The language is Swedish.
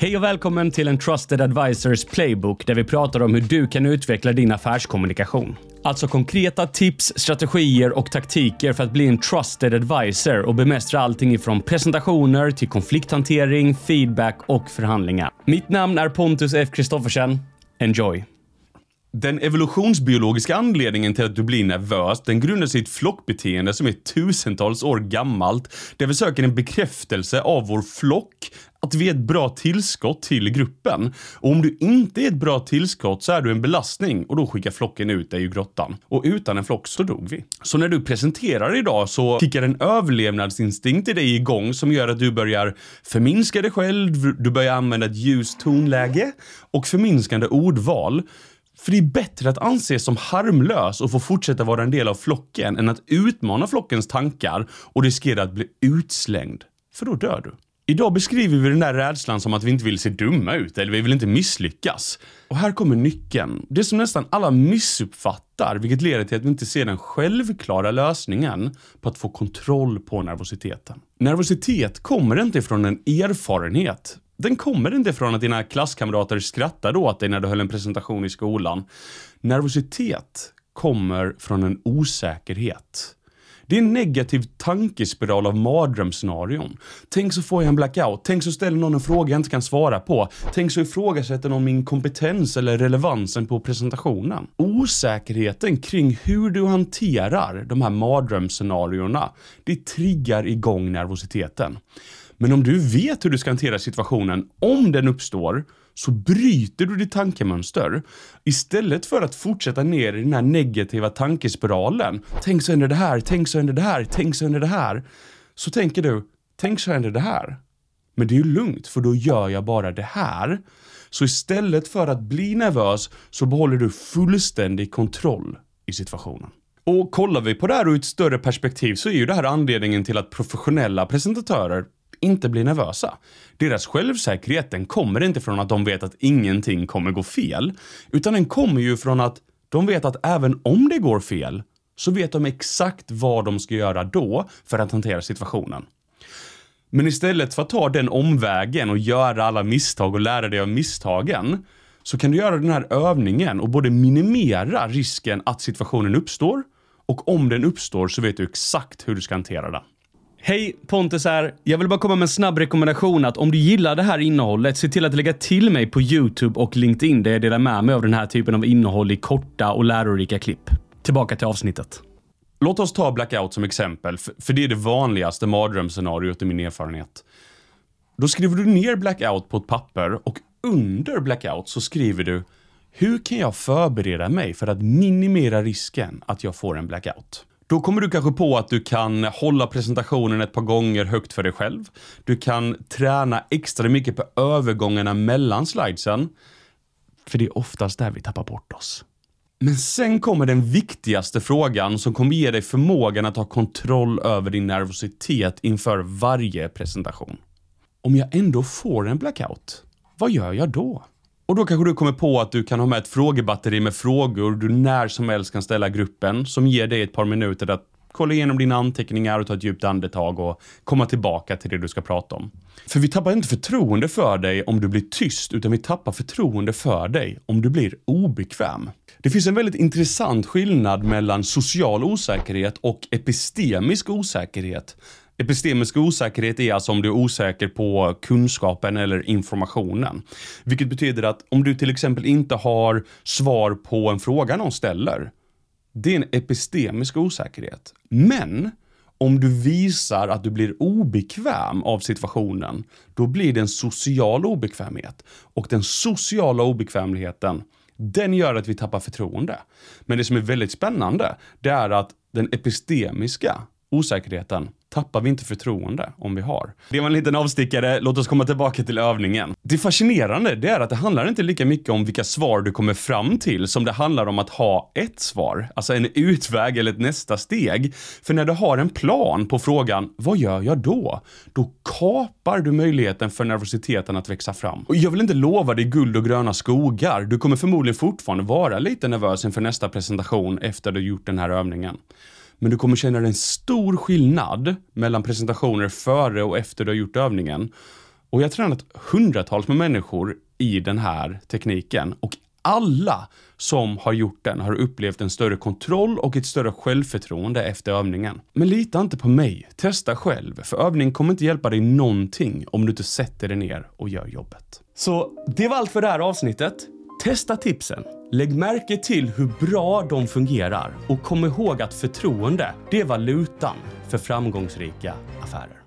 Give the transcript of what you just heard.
Hej och välkommen till en Trusted Advisors Playbook där vi pratar om hur du kan utveckla din affärskommunikation. Alltså konkreta tips, strategier och taktiker för att bli en trusted advisor och bemästra allting ifrån presentationer till konflikthantering, feedback och förhandlingar. Mitt namn är Pontus F. Kristoffersen. Enjoy! Den evolutionsbiologiska anledningen till att du blir nervös, den grundar sig i ett flockbeteende som är tusentals år gammalt, där vi söker en bekräftelse av vår flock, att vi är ett bra tillskott till gruppen. Och om du inte är ett bra tillskott så är du en belastning och då skickar flocken ut dig ur grottan. Och utan en flock så dog vi. Så när du presenterar idag så kickar en överlevnadsinstinkt i dig igång som gör att du börjar förminska dig själv, du börjar använda ett ljust tonläge och förminskande ordval. För det är bättre att anses som harmlös och få fortsätta vara en del av flocken än att utmana flockens tankar och riskera att bli utslängd. För då dör du. Idag beskriver vi den där rädslan som att vi inte vill se dumma ut eller vi vill inte misslyckas. Och här kommer nyckeln. Det som nästan alla missuppfattar, vilket leder till att vi inte ser den självklara lösningen på att få kontroll på nervositeten. Nervositet kommer inte ifrån en erfarenhet. Den kommer inte från att dina klasskamrater skrattade åt dig när du höll en presentation i skolan. Nervositet kommer från en osäkerhet. Det är en negativ tankespiral av mardrömsscenarion. Tänk så får jag en blackout. Tänk så ställer någon en fråga jag inte kan svara på. Tänk så ifrågasätter någon min kompetens eller relevansen på presentationen. Osäkerheten kring hur du hanterar de här mardrömsscenarierna, det triggar igång nervositeten. Men om du vet hur du ska hantera situationen om den uppstår så bryter du ditt tankemönster. Istället för att fortsätta ner i den här negativa tankespiralen. Tänk så händer det här, tänk så händer det här, tänk så händer det här. Så tänker du, tänk så händer det här. Men det är ju lugnt, för då gör jag bara det här. Så istället för att bli nervös så behåller du fullständig kontroll i situationen. Och kollar vi på det här ur ett större perspektiv så är ju det här anledningen till att professionella presentatörer inte blir nervösa. Deras självsäkerhet den kommer inte från att de vet att ingenting kommer gå fel, utan den kommer ju från att de vet att även om det går fel så vet de exakt vad de ska göra då för att hantera situationen. Men istället för att ta den omvägen och göra alla misstag och lära dig av misstagen så kan du göra den här övningen och både minimera risken att situationen uppstår och om den uppstår så vet du exakt hur du ska hantera den. Hej, Pontus här. Jag vill bara komma med en snabb rekommendation att om du gillar det här innehållet, se till att lägga till mig på YouTube och LinkedIn där jag delar med mig av den här typen av innehåll i korta och lärorika klipp. Tillbaka till avsnittet. Låt oss ta blackout som exempel, för det är det vanligaste mardrömsscenariot i min erfarenhet. Då skriver du ner blackout på ett papper och under blackout så skriver du hur kan jag förbereda mig för att minimera risken att jag får en blackout? Då kommer du kanske på att du kan hålla presentationen ett par gånger högt för dig själv. Du kan träna extra mycket på övergångarna mellan slidesen. För det är oftast där vi tappar bort oss. Men sen kommer den viktigaste frågan som kommer ge dig förmågan att ha kontroll över din nervositet inför varje presentation. Om jag ändå får en blackout, vad gör jag då? Och då kanske du kommer på att du kan ha med ett frågebatteri med frågor du när som helst kan ställa gruppen som ger dig ett par minuter att kolla igenom dina anteckningar och ta ett djupt andetag och komma tillbaka till det du ska prata om. För vi tappar inte förtroende för dig om du blir tyst, utan vi tappar förtroende för dig om du blir obekväm. Det finns en väldigt intressant skillnad mellan social osäkerhet och epistemisk osäkerhet. Epistemisk osäkerhet är alltså om du är osäker på kunskapen eller informationen. Vilket betyder att om du till exempel inte har svar på en fråga någon ställer. Det är en epistemisk osäkerhet. Men om du visar att du blir obekväm av situationen, då blir det en social obekvämhet. Och den sociala obekvämligheten, den gör att vi tappar förtroende. Men det som är väldigt spännande, det är att den epistemiska osäkerheten tappar vi inte förtroende om vi har. Det var en liten avstickare, låt oss komma tillbaka till övningen. Det fascinerande, det är att det handlar inte lika mycket om vilka svar du kommer fram till som det handlar om att ha ett svar, alltså en utväg eller ett nästa steg. För när du har en plan på frågan, vad gör jag då? Då kapar du möjligheten för nervositeten att växa fram. Och jag vill inte lova dig guld och gröna skogar. Du kommer förmodligen fortfarande vara lite nervös inför nästa presentation efter du gjort den här övningen. Men du kommer känna en stor skillnad mellan presentationer före och efter du har gjort övningen. Och jag har tränat hundratals med människor i den här tekniken och alla som har gjort den har upplevt en större kontroll och ett större självförtroende efter övningen. Men lita inte på mig. Testa själv, för övning kommer inte hjälpa dig någonting om du inte sätter dig ner och gör jobbet. Så det var allt för det här avsnittet. Testa tipsen. Lägg märke till hur bra de fungerar och kom ihåg att förtroende, det är valutan för framgångsrika affärer.